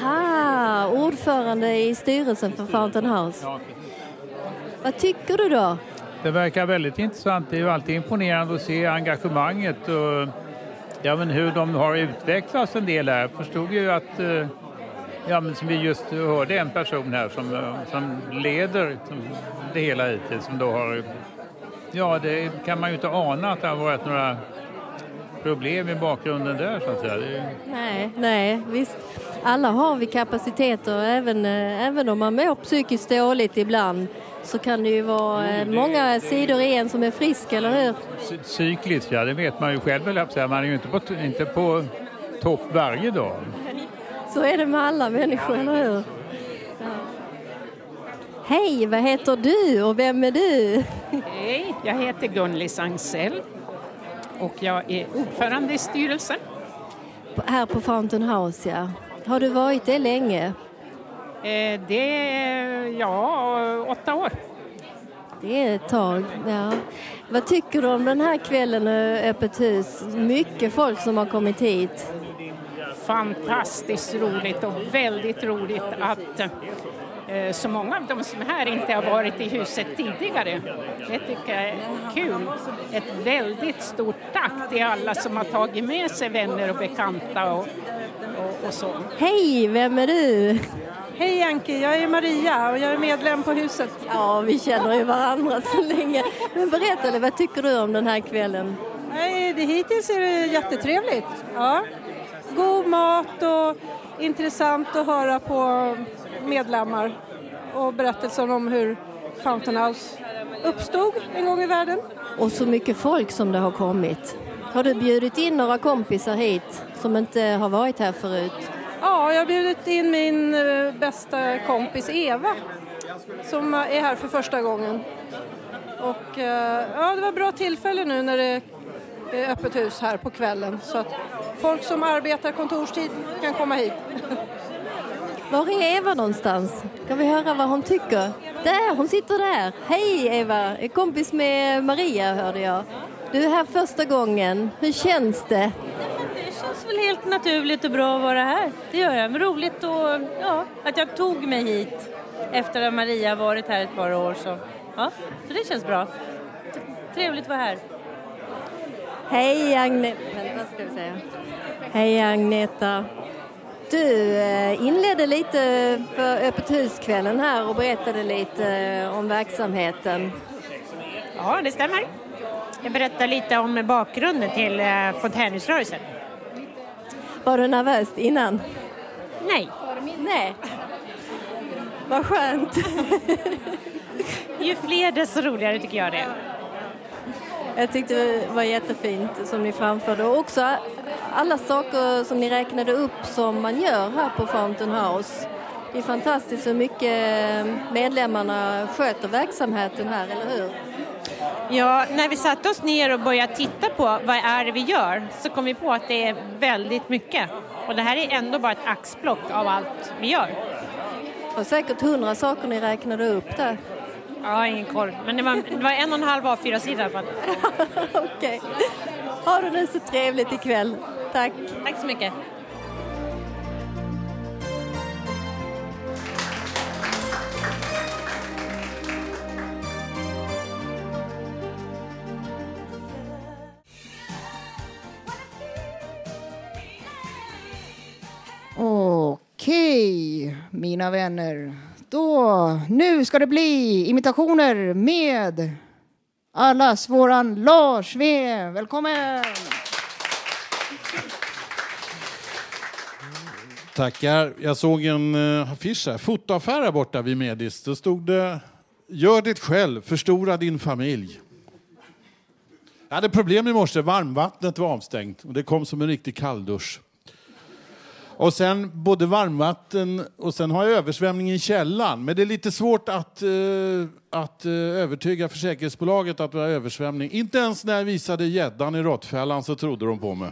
Aha, ordförande i styrelsen för Fountain House. Vad tycker du då? Det verkar väldigt intressant. Det är alltid imponerande att se engagemanget och ja, men hur de har utvecklats en del här. Jag förstod ju att, eh, ja, men som vi just hörde en person här som, eh, som leder som det hela hittills, som då har, ja det kan man ju inte ana att det har varit några problem i bakgrunden där så att säga. Det Nej, nej, visst. Alla har vi kapaciteter, även, eh, även om man mår psykiskt dåligt ibland så kan det ju vara eh, många sidor i en som är frisk, eller hur? Cy- Cykliskt, ja det vet man ju själv. Man är ju inte på, inte på topp varje dag. Så är det med alla människor, eller hur? Ja. Hej, vad heter du och vem är du? Hej, jag heter Gunlis Angsell och jag är ordförande i styrelsen. Här på Fountain House, ja. Har du varit det länge? Eh, Det är, ja, åtta år. Det är ett tag, ja. Vad tycker du om den här kvällen öppet hus? Mycket folk som har kommit hit. Fantastiskt roligt och väldigt roligt att eh, så många av de som är här inte har varit i huset tidigare. Det tycker jag är kul. Ett väldigt stort tack till alla som har tagit med sig vänner och bekanta och, och, och så. Hej, vem är du? Hej Anki, jag är Maria och jag är medlem på huset. Ja, vi känner ju varandra så länge. Men berätta, vad tycker du om den här kvällen? Nej, det, hittills är det jättetrevligt. Ja. God mat och intressant att höra på medlemmar och berättelser om hur Fountain House uppstod en gång i världen. Och så mycket folk som det har kommit. Har du bjudit in några kompisar hit som inte har varit här förut? Ja, jag har bjudit in min eh, bästa kompis Eva som är här för första gången. Och eh, ja, det var bra tillfälle nu när det öppet hus här på kvällen så att folk som arbetar kontorstid kan komma hit. Var är Eva någonstans? Kan vi höra vad hon tycker? Där, hon sitter där. Hej Eva, är kompis med Maria hörde jag. Du är här första gången. Hur känns det? Det känns väl helt naturligt och bra att vara här. Det gör jag. Men roligt och, ja, att jag tog mig hit efter att Maria varit här ett par år. Så, ja, så det känns bra. Trevligt att vara här. Hej Agneta. Vänta ska vi säga. Hej Agneta. Du eh, inledde lite för öppet huskvällen här och berättade lite eh, om verksamheten. Ja, det stämmer. Jag berättar lite om bakgrunden till eh, fontänhusrörelsen. Var du nervös innan? Nej. Nej. Vad skönt. Ju fler desto roligare tycker jag det är. Jag tyckte det var jättefint som ni framförde och också alla saker som ni räknade upp som man gör här på Fountain House. Det är fantastiskt hur mycket medlemmarna sköter verksamheten här, eller hur? Ja, när vi satte oss ner och började titta på vad är det vi gör så kom vi på att det är väldigt mycket. Och det här är ändå bara ett axplock av allt vi gör. Var säkert hundra saker ni räknade upp där. Ja, ingen koll. Men det var, det var en och en halv A4-sida i alla fall. Okej. Okay. Ha det nu så trevligt ikväll. Tack. Tack så mycket. Okej, mina vänner. Då, nu ska det bli imitationer med allas våran Lars V. Välkommen! Tackar. Jag såg en eh, affisch här, fotoaffär här borta vid Medis. Då stod det Gör det själv, förstora din familj. Jag hade problem i morse, varmvattnet var avstängt och det kom som en riktig kalldusch. Och sen både varmvatten och sen har jag översvämning i källaren. Men det är lite svårt att, uh, att uh, övertyga försäkringsbolaget att det var översvämning. Inte ens när jag visade gäddan i råttfällan så trodde de på mig.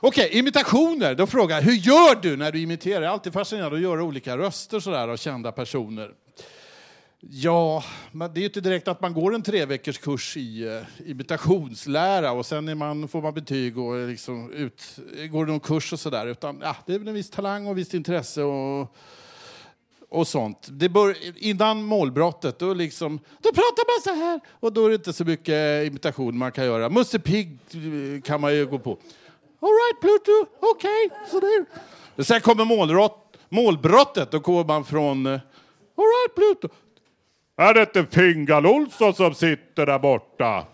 Okej, okay, imitationer. Då frågar jag, hur gör du när du imiterar? Jag är alltid fascinerad att göra olika röster sådär av kända personer. Ja, men det är ju inte direkt att man går en tre veckors kurs i uh, imitationslära och sen är man, får man betyg och liksom ut, går någon kurs och sådär. Utan ja, det är väl en viss talang och visst intresse och, och sånt. Det bör, innan målbrottet, då, liksom, då pratar man så här och då är det inte så mycket imitation man kan göra. Musse Pigg eh, kan man ju gå på. All right Pluto, okej. Okay. Sen kommer målbrott, målbrottet, då går man från eh, All right Pluto. Är det inte Fingal Olsson som sitter där borta?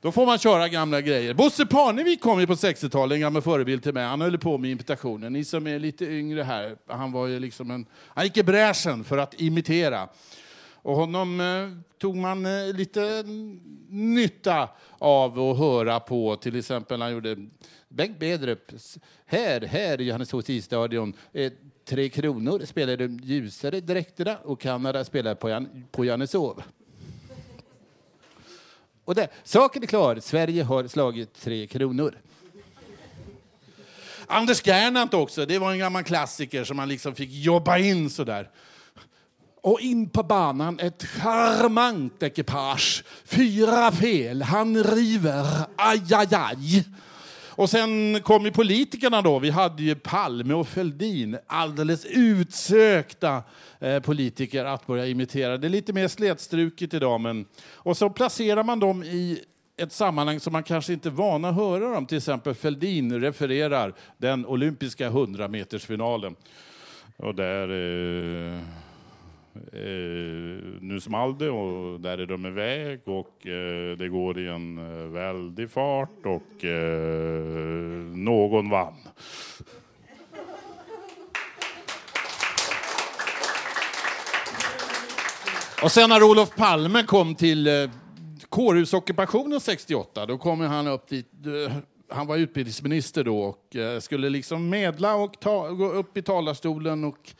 Då får man köra gamla grejer. Bosse Parnevik kom ju på 60-talet, en gammal förebild till mig. Han höll på med imitationen. Ni som är lite yngre här, han var ju liksom en... Han gick i bräschen för att imitera. Och honom eh, tog man eh, lite nytta av att höra på. Till exempel när han gjorde Bengt Bedrup, här, här i Johanneshus isstadion. Eh, Tre Kronor spelar de ljusare dräkterna och Kanada spelar på, Jan, på Janisov. Och där, saken är klar, Sverige har slagit Tre Kronor. Anders Gernandt också, det var en gammal klassiker som man liksom fick jobba in sådär. Och in på banan ett charmant ekipage. Fyra fel, han river, aj, aj, aj. Och sen kom ju politikerna då. Vi hade ju Palme och Fälldin, alldeles utsökta eh, politiker att börja imitera. Det är lite mer slätstruket idag. Men... Och så placerar man dem i ett sammanhang som man kanske inte är van att höra dem. Till exempel Fälldin refererar den olympiska 100 metersfinalen. Och där... Eh, Eh, nu small det och där är de iväg och eh, det går i en eh, väldig fart och eh, någon vann. Och sen när Olof Palme kom till eh, kårhusockupationen 68, då kom han upp dit. Eh, han var utbildningsminister då och eh, skulle liksom medla och ta, gå upp i talarstolen och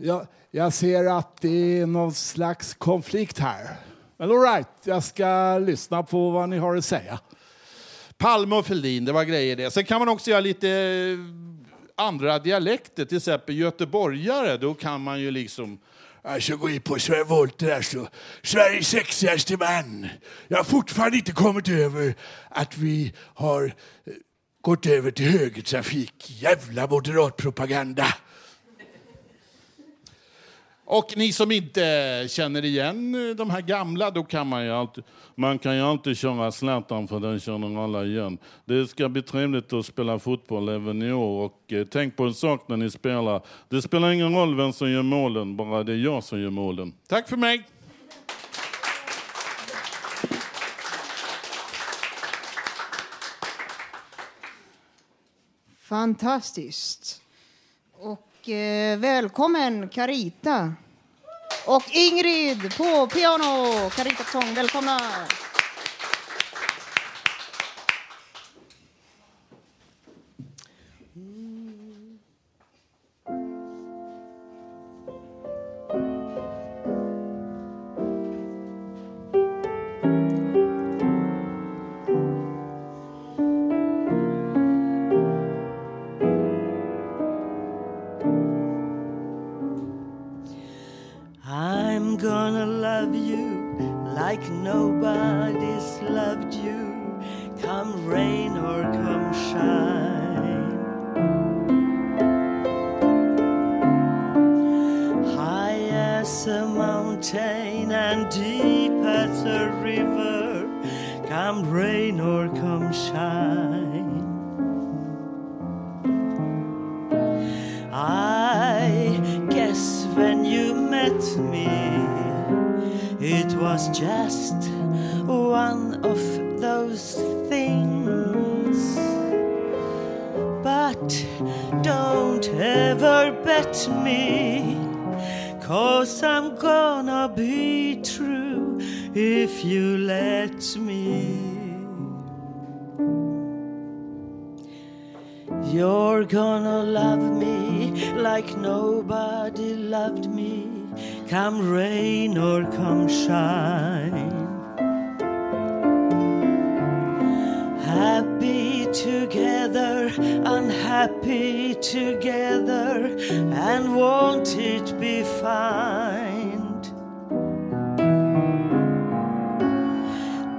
jag, jag ser att det är någon slags konflikt här. Men all right, jag ska lyssna på vad ni har att säga. Palme och Fälldin, det var grejer det. Sen kan man också göra lite eh, andra dialekter, till exempel göteborgare. Då kan man ju liksom... Jag ska gå in på Sverige Wollter där så. Sveriges sexigaste man. Jag har fortfarande inte kommit över att vi har eh, gått över till högertrafik. Jävla moderatpropaganda. Och ni som inte känner igen eh, de här gamla, då kan man ju alltid, man kan ju alltid köra Zlatan för den känner alla igen. Det ska bli trevligt att spela fotboll även i år och eh, tänk på en sak när ni spelar. Det spelar ingen roll vem som gör målen, bara det är jag som gör målen. Tack för mig! Fantastiskt. Och Eh, välkommen Carita. Och Ingrid på piano. Carita Sång, välkomna. Like nobody's loved you, come rain or come shine. High as a mountain and deep as a river, come rain was just one of those things. But don't ever bet me, cause I'm gonna be true if you let me. You're gonna love me like nobody loved me, come rain or come shine. Happy together, unhappy together, and won't it be fine?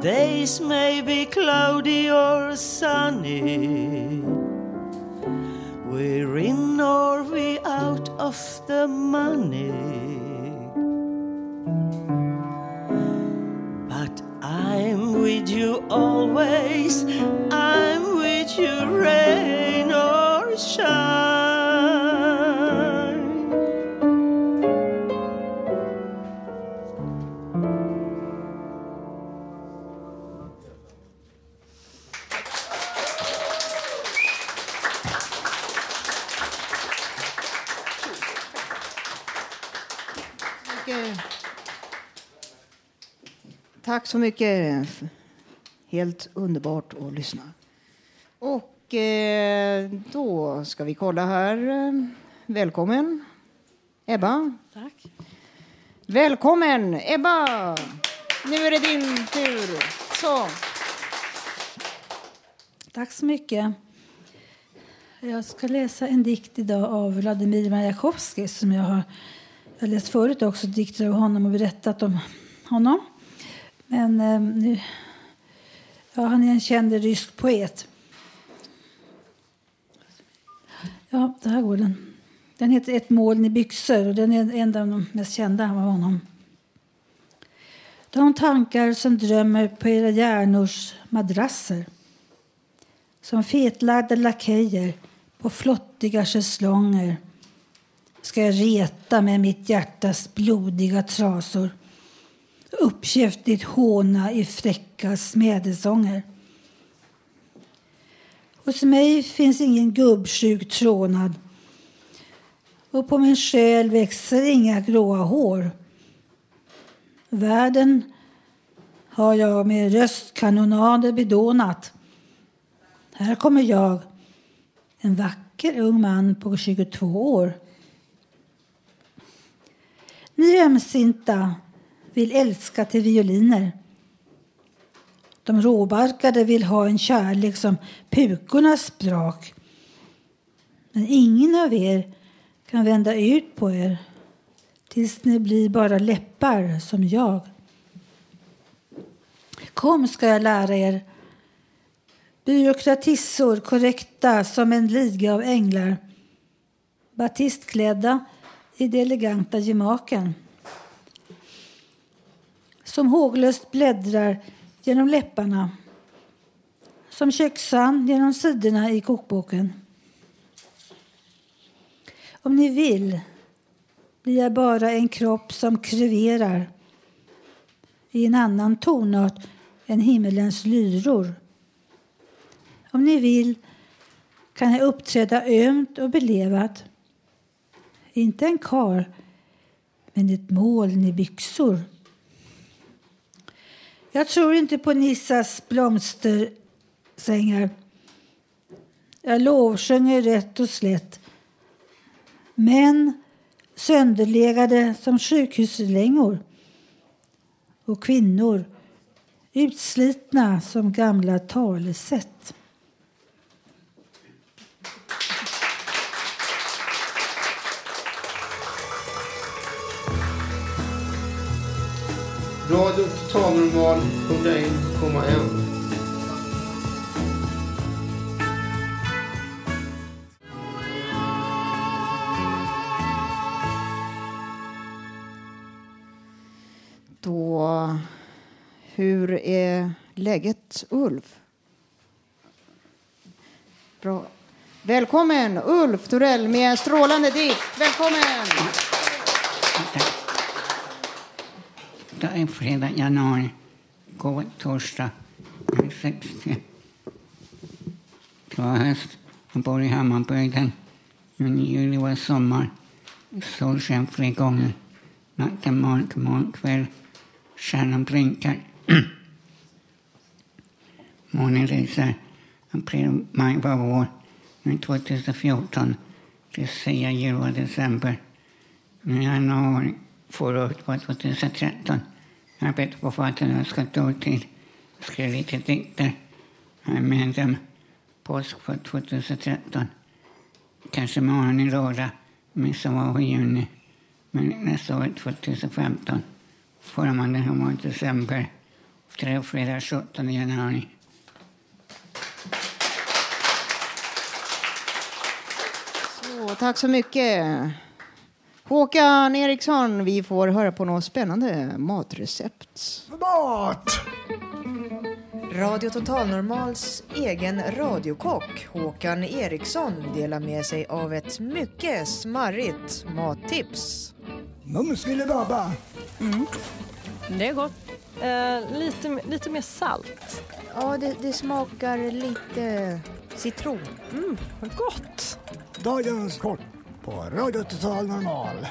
Days may be cloudy or sunny. We're in or we out of the money. With you always. I'm with you, rain or shine. Tack så mycket. Helt underbart att lyssna. Och eh, då ska vi kolla här. Välkommen, Ebba. Tack. Välkommen, Ebba! Nu är det din tur. Så. Tack så mycket. Jag ska läsa en dikt idag av Vladimir Majakovskij som jag har jag har läst förut också dikter av honom och berättat om honom. Men eh, nu, ja, han är en känd rysk poet. Ja, det här går den. Den heter Ett moln i byxor och den är en av de mest kända av honom. De tankar som drömmer på era hjärnors madrasser som fetlagda lakejer på flottiga schäslonger ska jag reta med mitt hjärtas blodiga trasor uppkäftigt håna i fräcka smädesånger. Hos mig finns ingen gubbsjuk trånad och på min själ växer inga gråa hår. Världen har jag med röstkanonader bedånat. Här kommer jag, en vacker ung man på 22 år. Ni ömsinta vill älska till violiner. De råbarkade vill ha en kärlek som pukornas sprak. Men ingen av er kan vända ut på er tills ni blir bara läppar som jag. Kom ska jag lära er byråkratissor korrekta som en liga av änglar batistklädda i de eleganta gemaken som håglöst bläddrar genom läpparna som kökssand genom sidorna i kokboken. Om ni vill blir jag bara en kropp som kreverar i en annan tonart än himmelens lyror. Om ni vill kan jag uppträda ömt och belevat inte en kar, men ett moln i byxor. Jag tror inte på Nissas blomstersängar. Jag lovsjunger rätt och slätt. Män sönderlegade som sjukhuslängor och kvinnor utslitna som gamla talesätt. Radio Total Normal 101,1. Då, hur är läget, Ulf? Bra. Välkommen, Ulf Torell med en strålande dikt. Välkommen! Idag är fredag januari. Går torsdag. Är 60. Det var höst. Jag bor i Hammarbygden. Juni, juli var sommar. Solsken tre gånger. Natten mörk, morgon, kväll. Stjärnan blinkar. Månen lyser. April, maj var vår. Nu är 2014. Lucia, jul och december. Nu är januari. Förra året var 2013. Jag arbetar på författaren tid. Jag Skrev lite dikter. Jag är medlem. Påsk för 2013. Kanske morgon i lördag. Midsommar i juni. Men nästa år 2015. Förra månaden var i december. Tre fredag 17 januari. Så, tack så mycket. Håkan Eriksson, vi får höra på något spännande matrecept. Mat! Radio Total Normals egen radiokock Håkan Eriksson delar med sig av ett mycket smarrigt mattips. Mums filibabba. Mm. Det är gott. Eh, lite, lite mer salt. Ja, det, det smakar lite citron. Mm, gott. Dagens kort på Radio Total Normal.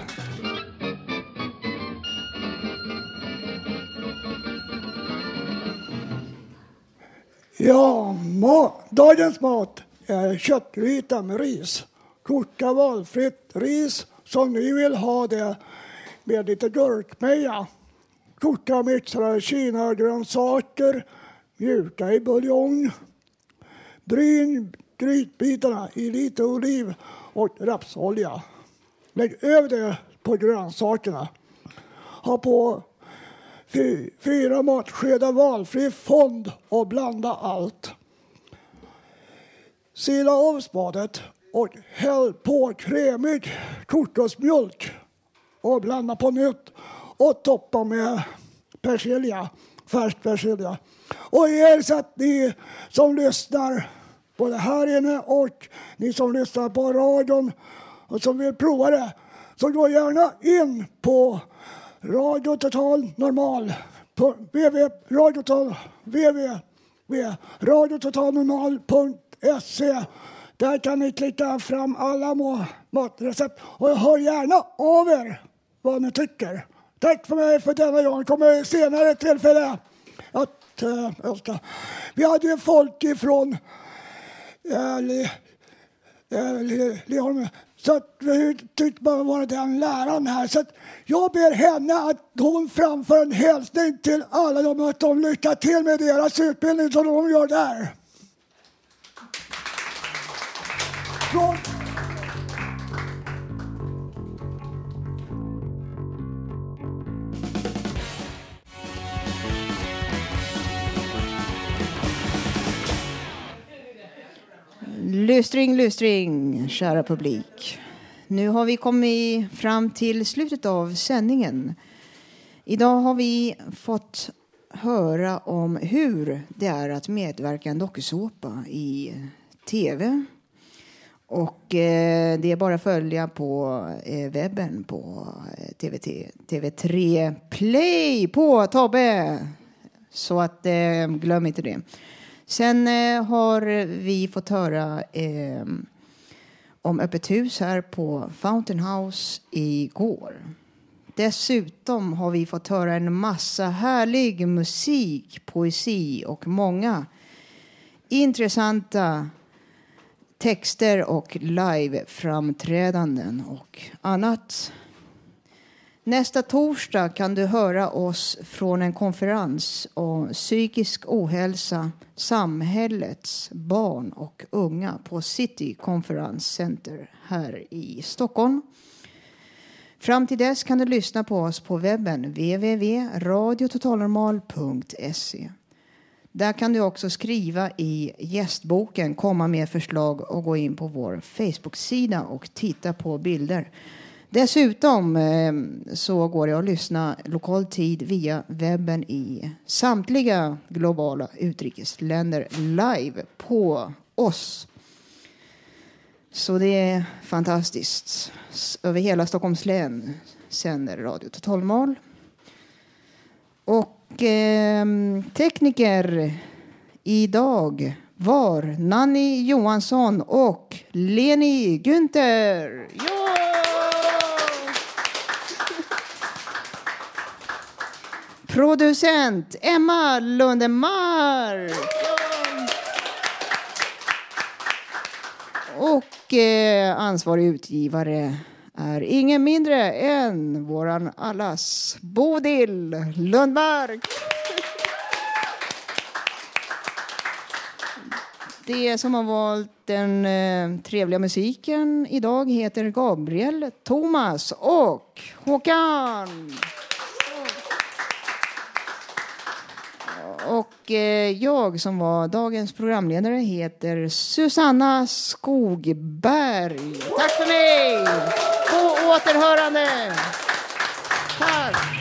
Ja, ma dagens mat är köttgryta med ris. Koka valfritt ris som ni vill ha det med lite gurkmeja. Koka mixade kinagrönsaker mjuka i buljong. Bryn grytbitarna i lite oliv och rapsolja. Lägg över det på grönsakerna. Ha på fy, fyra matskedar valfri fond och blanda allt. Sila av spadet och häll på krämig kokosmjölk och blanda på nytt och toppa med persilja, färsk persilja. Och er så att ni som lyssnar både här inne och ni som lyssnar på radion och som vill prova det så gå gärna in på Radio Total Normal på www, radiototal, www, radiototalnormal.se Där kan ni klicka fram alla må- matrecept och hör gärna av er vad ni tycker. Tack för mig för denna gång. kommer senare tillfälle att äh, önska. Vi hade ju folk ifrån Leholm så att vi tyckte bara vara den läraren här. Så att jag ber henne att hon framför en hälsning till alla dem att de lycka till med deras utbildning som de gör där. Från Lystring, lystring, kära publik. Nu har vi kommit fram till slutet av sändningen. Idag har vi fått höra om hur det är att medverka i en dokusåpa i tv. Och eh, det är bara att följa på eh, webben på eh, TVT, TV3 Play på Tobbe. Så att eh, glöm inte det. Sen eh, har vi fått höra eh, om öppet hus här på Fountain House igår. Dessutom har vi fått höra en massa härlig musik, poesi och många intressanta texter och live-framträdanden och annat. Nästa torsdag kan du höra oss från en konferens om psykisk ohälsa, samhällets barn och unga på City Conference Center här i Stockholm. Fram till dess kan du lyssna på oss på webben www.radiototalnormal.se. Där kan du också skriva i gästboken, komma med förslag och gå in på vår Facebook-sida och titta på bilder. Dessutom eh, så går det att lyssna lokal tid via webben i samtliga globala utrikesländer live på oss. Så det är fantastiskt. Över hela Stockholms län sänder Radio Totalmal. Och eh, tekniker idag var Nanny Johansson och Leni Günther. Yeah! Producent Emma Lundemark. Och eh, ansvarig utgivare är ingen mindre än våran allas Bodil Lundmark. Det som har valt den eh, trevliga musiken idag heter Gabriel, Thomas och Håkan. Och eh, jag som var dagens programledare heter Susanna Skogberg. Tack för mig! På återhörande! Tack!